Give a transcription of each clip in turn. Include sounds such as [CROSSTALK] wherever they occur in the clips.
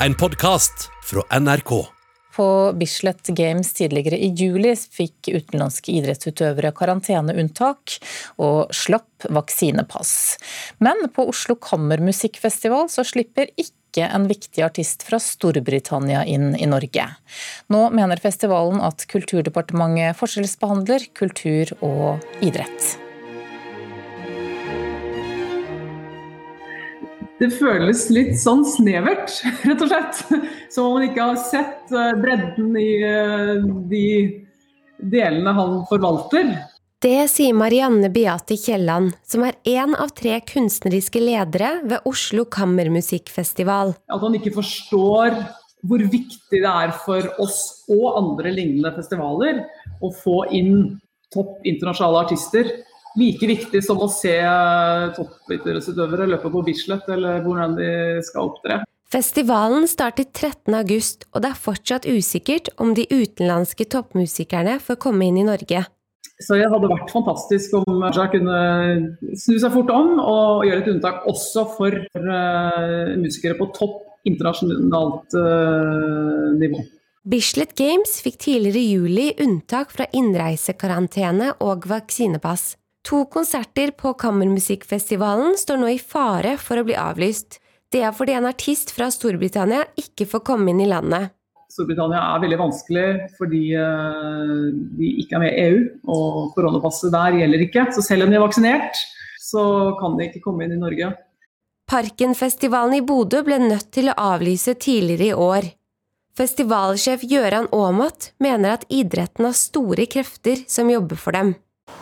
en podkast fra NRK. På Bislett Games tidligere i juli fikk utenlandske idrettsutøvere karanteneunntak og slapp vaksinepass. Men på Oslo Kammermusikkfestival så slipper ikke en viktig artist fra Storbritannia inn i Norge. Nå mener festivalen at Kulturdepartementet forskjellsbehandler kultur og idrett. Det føles litt sånn snevert, [LAUGHS] rett og slett. Som om man ikke har sett eh, bredden i eh, de delene han forvalter. Det sier Marianne Beate Kielland, som er én av tre kunstneriske ledere ved Oslo Kammermusikkfestival. At han ikke forstår hvor viktig det er for oss og andre lignende festivaler å få inn topp internasjonale artister like viktig som å se toppidrettsutøvere løpe på Bislett eller hvordan de skal opptre. Festivalen startet 13.8, og det er fortsatt usikkert om de utenlandske toppmusikerne får komme inn i Norge. Så det hadde vært fantastisk om jeg kunne snu seg fort om og gjøre et unntak også for uh, musikere på topp internasjonalt uh, nivå. Bislett Games fikk tidligere i juli unntak fra innreisekarantene og vaksinepass. To konserter på Kammermusikkfestivalen står nå i fare for å bli avlyst. Det er fordi en artist fra Storbritannia ikke får komme inn i landet. Storbritannia er veldig vanskelig fordi eh, de ikke er med i EU, og koronapasset der gjelder ikke. Så selv om de er vaksinert, så kan de ikke komme inn i Norge. Parkenfestivalen i Bodø ble nødt til å avlyse tidligere i år. Festivalsjef Gøran Aamodt mener at idretten har store krefter som jobber for dem.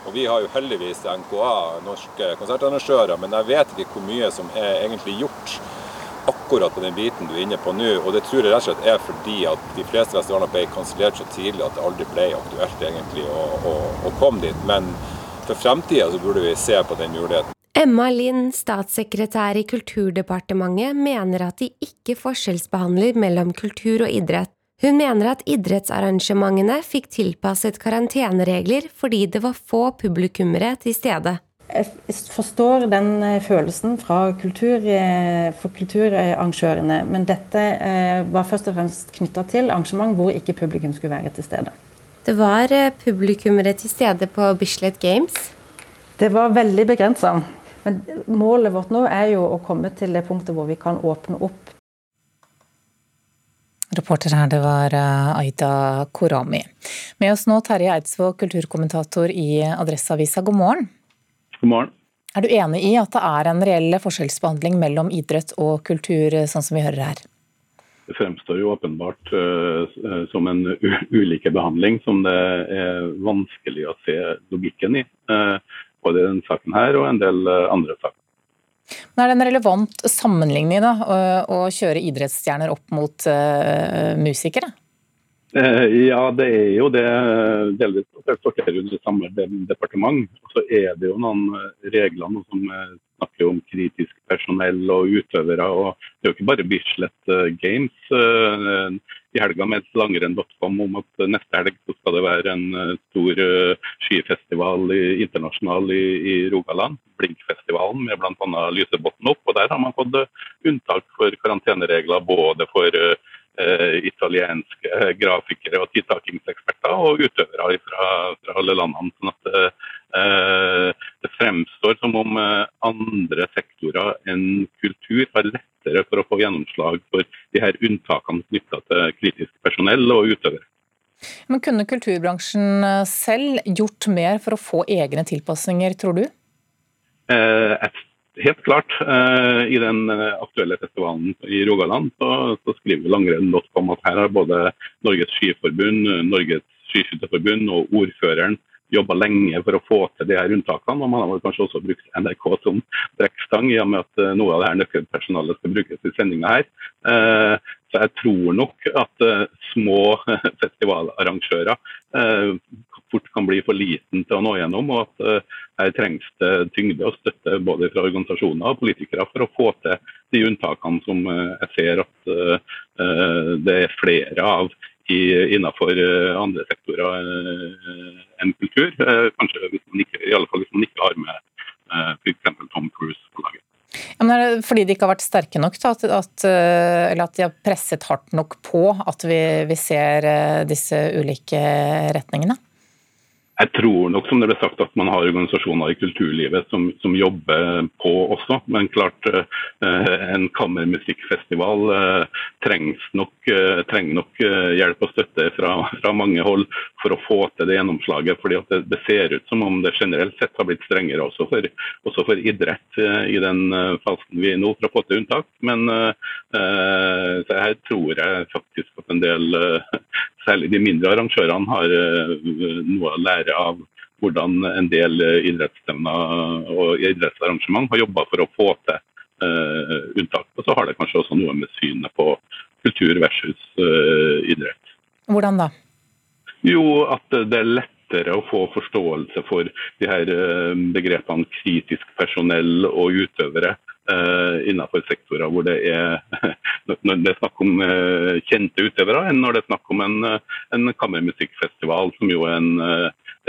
Og Vi har jo heldigvis NKA, norske konsertarrangører, men jeg vet ikke hvor mye som er egentlig gjort akkurat på den biten du er inne på nå. Og det tror jeg rett og slett er fordi at de fleste festivaler ble kansellert så tidlig at det aldri ble aktuelt egentlig å, å, å komme dit. Men for fremtida burde vi se på den muligheten. Emma Lind, statssekretær i Kulturdepartementet, mener at de ikke forskjellsbehandler mellom kultur og idrett. Hun mener at idrettsarrangementene fikk tilpasset karanteneregler fordi det var få publikummere til stede. Jeg forstår den eh, følelsen fra kultur, eh, for kulturarrangørene, men dette eh, var først og fremst knytta til arrangement hvor ikke publikum skulle være til stede. Det var publikummere til stede på Bislett Games? Det var veldig begrensa. Men målet vårt nå er jo å komme til det punktet hvor vi kan åpne opp Reporter her, det var eh, Aida Korami. Med oss nå Terje Eidsvåg, kulturkommentator i Adresseavisa. God morgen. God morgen. Er du enig i at det er en reell forskjellsbehandling mellom idrett og kultur, sånn som vi hører her? Det fremstår jo åpenbart uh, som en ulike behandling som det er vanskelig å se logikken i. Uh, både i denne saken her og en del uh, andre saker. Men Er det en relevant sammenligning da, å, å kjøre idrettsstjerner opp mot uh, musikere? Eh, ja, det er jo det. Delvis det sorterer under samme departement. Så er det jo noen regler som snakker om kritisk personell og utøvere. og Det er jo ikke bare Bislett Games i helga med langrenn.com om at neste helg så skal det være en eh, stor uh, skifestival i, internasjonal i, i Rogaland. Blinkfestivalen med bl.a. Lysebotn opp. og Der har man fått uh, unntak for karanteneregler både for uh, italienske grafikere og tidtakingseksperter og utøvere fra, fra alle landene. sånn at det fremstår som om andre sektorer enn kultur har å få gjennomslag for de her unntakene knytta til kritisk personell og utøvere. Men Kunne kulturbransjen selv gjort mer for å få egne tilpasninger, tror du? Eh, helt klart. Eh, I den aktuelle festivalen i Rogaland så, så skriver langrenn.com at her har både Norges Skiforbund, Norges Skiskytterforbund og ordføreren jobba lenge for å få til de her unntakene. og Man har kanskje også brukt NRK som brekkstang, i og med at eh, noe av det her nøkkelpersonalet skal brukes i sendinga her. Eh, så jeg tror nok at eh, små [LAUGHS] festivalarrangører fort kan bli for liten til å nå gjennom, og at her trengs det tyngde og støtte både fra organisasjoner og politikere for å få til de unntakene som jeg ser at det er flere av innenfor andre sektorer eh, enn kultur. Eh, kanskje hvis man ikke, i alle fall hvis man ikke har med f.eks. Tom Cruise på laget. Ja, men er det fordi de ikke har vært sterke nok, da, at, at, eh, eller at de har presset hardt nok på at vi, vi ser eh, disse ulike retningene? Jeg tror nok som det ble sagt at man har organisasjoner i kulturlivet som, som jobber på også. Men klart eh, en kammermusikkfestival eh, trengs nok, eh, trenger nok hjelp og støtte fra, fra, mange hold for å få til det gjennomslaget. fordi det, det, ser ut som om det generelt sett har blitt strengere også for, også for idrett i den fasen vi er nå for å få til unntak. Men så her tror jeg faktisk at en del særlig de mindre arrangørene har eh, noe å lære av hvordan en del idrettsstevner og idrettsarrangement har jobba for å få til unntak. Og så har det kanskje også noe med synet på kultur versus idrett. Hvordan da? Jo, at det er lettere å få forståelse for de her begrepene kritisk personell og utøvere uh, innenfor sektorer hvor det er, [LAUGHS] når det er snakk om uh, kjente utøvere, enn når det er snakk om en, en kammermusikkfestival, som jo er en,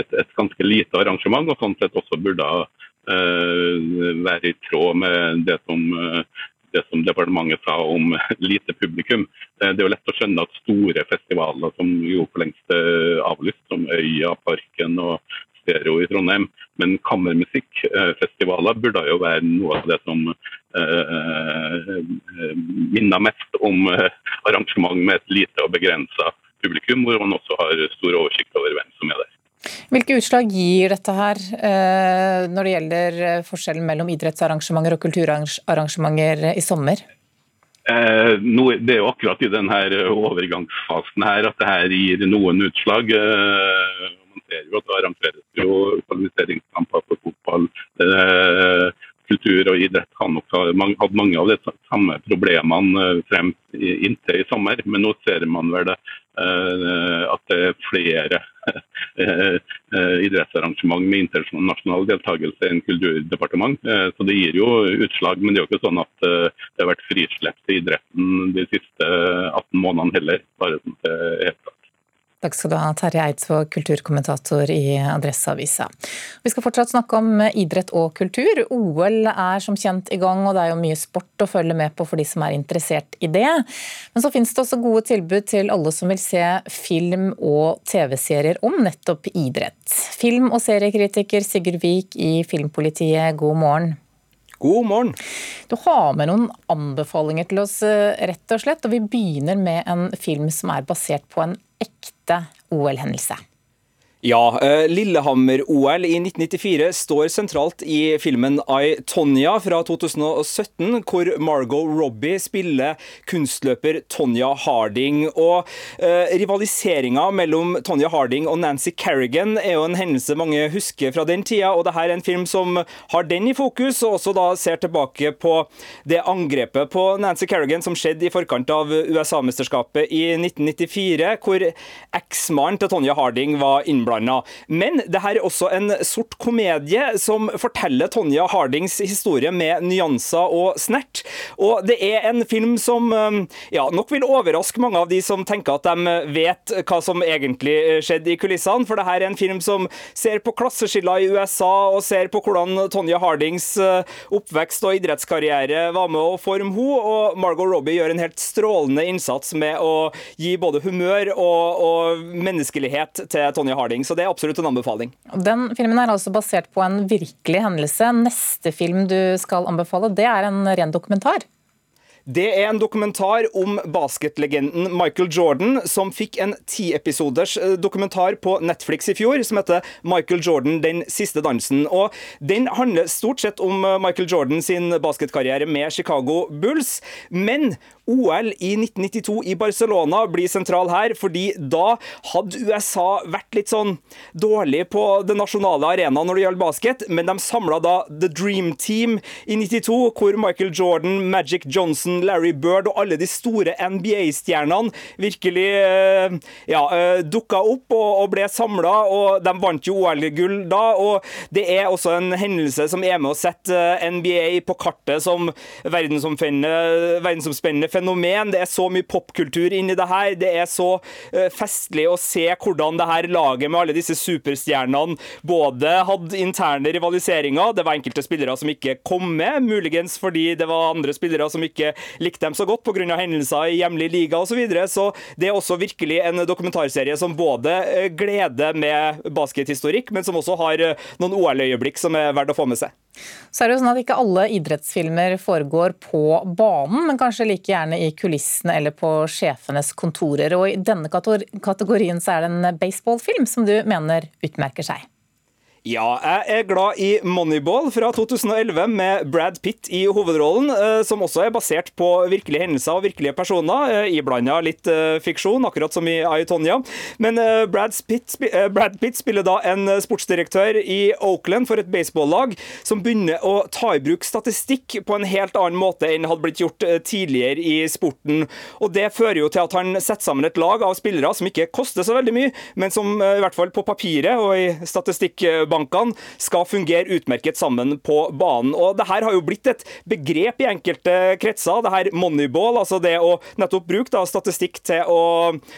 et, et, ganske lite arrangement, og sånn sett også burde være i tråd med det som det som departementet sa om lite publikum. Det er jo lett å skjønne at store festivaler som jo for lengst er avlyst, som Øya, Parken og stereo i Trondheim. Men kammermusikkfestivaler burde jo være noe av det som eh, eh minner mest om eh, arrangement med et lite og begrensa publikum, hvor man også har stor oversikt over hvem. Hvilke utslag gir dette her eh, når det gjelder forskjellen mellom idrettsarrangementer og kulturarrangementer i sommer? Eh, det er jo akkurat i denne overgangsfasen her at det her gir noen utslag. Eh, ser jo at det arrangeres jo kvalifiseringskamper for fotball. Eh, kultur og idrett har nok hatt mange av de samme problemene eh, frem inntil i sommer, men nå ser man vel det, eh, at det er flere [LAUGHS] eh, idrettsarrangement med internasjonal deltakelse enn kulturdepartement. Så det gir jo utslag, men det er jo ikke sånn at det har vært frislepp til idretten de siste 18 månedene heller. bare sånn det er klart. Takk skal du ha, Terje Eidsvåg, kulturkommentator i Adresseavisa. Vi skal fortsatt snakke om idrett og kultur. OL er som kjent i gang, og det er jo mye sport å følge med på for de som er interessert i det. Men så finnes det også gode tilbud til alle som vil se film og TV-serier om nettopp idrett. Film- og seriekritiker Sigurd Vik i Filmpolitiet, god morgen. God morgen. Du har med noen anbefalinger til oss, eh, rett og slett. Og vi begynner med en film som er basert på en ekte OL-hendelse. Ja, eh, Lillehammer-OL i 1994 står sentralt i filmen I, Tonja fra 2017, hvor Margot Robbie spiller kunstløper Tonja Harding. Og eh, Rivaliseringa mellom Tonja Harding og Nancy Kerrigan er jo en hendelse mange husker fra den tida, og dette er en film som har den i fokus, og også da ser tilbake på det angrepet på Nancy Kerrigan som skjedde i forkant av USA-mesterskapet i 1994, hvor eksmannen til Tonja Harding var innblanda innblanda. Men det her er også en sort komedie som forteller Tonja Hardings historie med nyanser og snert. Og det er en film som ja, nok vil overraske mange av de som tenker at de vet hva som egentlig skjedde i kulissene. For det her er en film som ser på klasseskiller i USA, og ser på hvordan Tonja Hardings uh, oppvekst og idrettskarriere var med å forme henne. Og Margot Robbie gjør en helt strålende innsats med å gi både humør og, og menneskelighet til Tonja Harding. Så det er absolutt en anbefaling. Den filmen er altså basert på en virkelig hendelse. Neste film du skal anbefale, det er en ren dokumentar? Det er en dokumentar om basketlegenden Michael Jordan, som fikk en tiepisoders eh, dokumentar på Netflix i fjor, som heter Michael Jordan den siste dansen. Og Den handler stort sett om eh, Michael Jordan sin basketkarriere med Chicago Bulls, men OL i 1992 i Barcelona blir sentral her, fordi da hadde USA vært litt sånn dårlig på den nasjonale arenaen når det gjaldt basket, men de samla da The Dream Team i 92, hvor Michael Jordan, Magic Johnson, Larry Bird og alle de store NBA-stjernene virkelig eh, ja, eh, dukka opp og ble samla, og de vant jo OL-gull da. og Det er også en hendelse som er med å sette eh, NBA på kartet som verdensomspennende fenomen, det er så mye popkultur inni det her. Det er så uh, festlig å se hvordan det her laget med alle disse superstjernene både hadde interne rivaliseringer, det var enkelte spillere som ikke kom med, muligens fordi det var andre spillere som ikke likte dem så godt pga. hendelser i hjemlig liga osv. Så, videre. så det er også virkelig en dokumentarserie som både eh, gleder med baskethistorikk, men som også har eh, noen OL-øyeblikk som er verdt å få med seg. Så er det jo sånn at Ikke alle idrettsfilmer foregår på banen, men kanskje like gjerne i kulissene eller på sjefenes kontorer. Og I denne kategorien så er det en baseballfilm som du mener utmerker seg. Ja, jeg er glad i Moneyball fra 2011 med Brad Pitt i hovedrollen, eh, som også er basert på virkelige hendelser og virkelige personer, eh, iblanda litt eh, fiksjon, akkurat som i Aitonia. Men Brad Pitt, Brad Pitt spiller da en sportsdirektør i Oakland for et baseballlag som begynner å ta i bruk statistikk på en helt annen måte enn hadde blitt gjort tidligere i sporten. Og Det fører jo til at han setter sammen et lag av spillere som ikke koster så veldig mye, men som i hvert fall på papiret og i statistikkbanen bankene skal fungere utmerket sammen på banen. Og det her har jo blitt et begrep i enkelte kretser, det her moneyball, altså det å nettopp bruke da, statistikk til å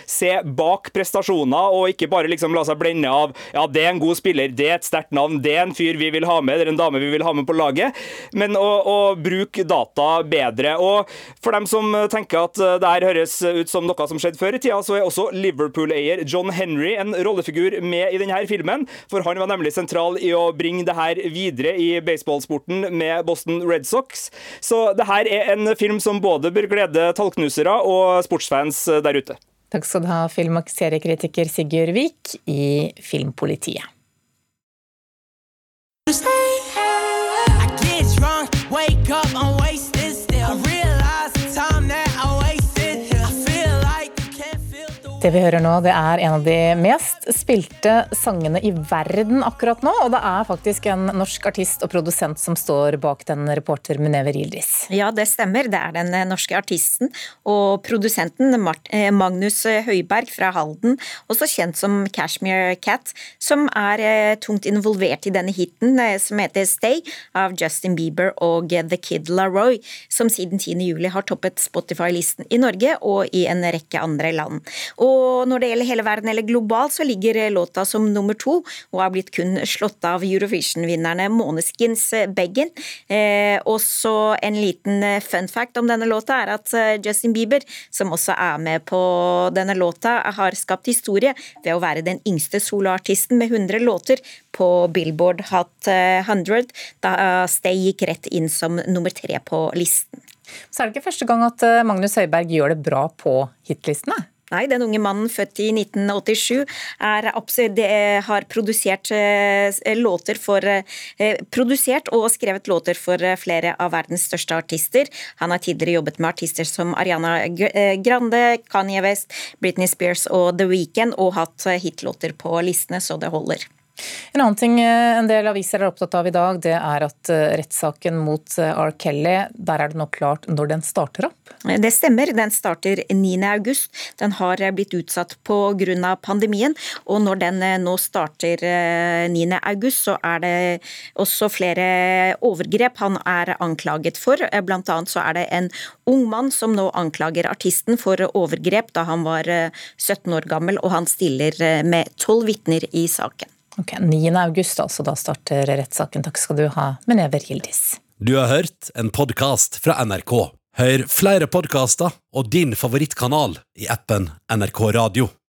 se bak prestasjoner, og ikke bare liksom la seg blende av ja, det er en god spiller, det er et sterkt navn, det er en fyr vi vil ha med, eller en dame vi vil ha med på laget, men å, å bruke data bedre. Og for dem som tenker at det her høres ut som noe som skjedde før i tida, så er også Liverpool-eier John Henry en rollefigur med i denne filmen, for han var nemlig sentral sentral i å bringe det her videre i baseballsporten med Boston Red Sox. Så det her er en film som både bør glede tallknusere og sportsfans der ute. Takk skal du ha, film- og seriekritiker Sigurd Vik i Filmpolitiet. Det vi hører nå, det er en av de mest spilte sangene i verden akkurat nå. Og det er faktisk en norsk artist og produsent som står bak den, reporter Munever Yildiz. Ja, det stemmer. Det er den norske artisten og produsenten eh, Magnus Høiberg fra Halden, også kjent som Cashmere Cat, som er eh, tungt involvert i denne hiten eh, som heter Stay av Justin Bieber og The Kid Laroi, som siden 10. juli har toppet Spotify-listen i Norge og i en rekke andre land. Og og når det gjelder hele verden eller globalt, så ligger låta som nummer to, og har blitt kun slått av Eurovision-vinnerne Måneskins eh, Beggen. Eh, også en liten eh, fun fact om denne låta er at eh, Justin Bieber, som også er med på denne låta, har skapt historie ved å være den yngste soloartisten med 100 låter på Billboard Hot 100, da Stay gikk rett inn som nummer tre på listen. Så er det ikke første gang at Magnus Høiberg gjør det bra på hitlistene? Nei, den unge mannen født i 1987 er, har produsert eh, låter for eh, Produsert og skrevet låter for eh, flere av verdens største artister. Han har tidligere jobbet med artister som Ariana Grande, Kanye West, Britney Spears og The Weeknd, og hatt hitlåter på listene, så det holder. En annen ting eh, en del aviser er opptatt av i dag, det er at eh, rettssaken mot eh, R. Kelly, der er det nå klart når den starter opp? Det stemmer, den starter 9.8. Den har blitt utsatt pga. pandemien, og når den nå starter 9.8, så er det også flere overgrep han er anklaget for. Blant annet så er det en ung mann som nå anklager artisten for overgrep da han var 17 år gammel, og han stiller med tolv vitner i saken. Ok, 9. august, altså. Da starter rettssaken. Takk skal du ha, Menever Gildis. Du har hørt en podkast fra NRK. Hør flere podkaster og din favorittkanal i appen NRK Radio.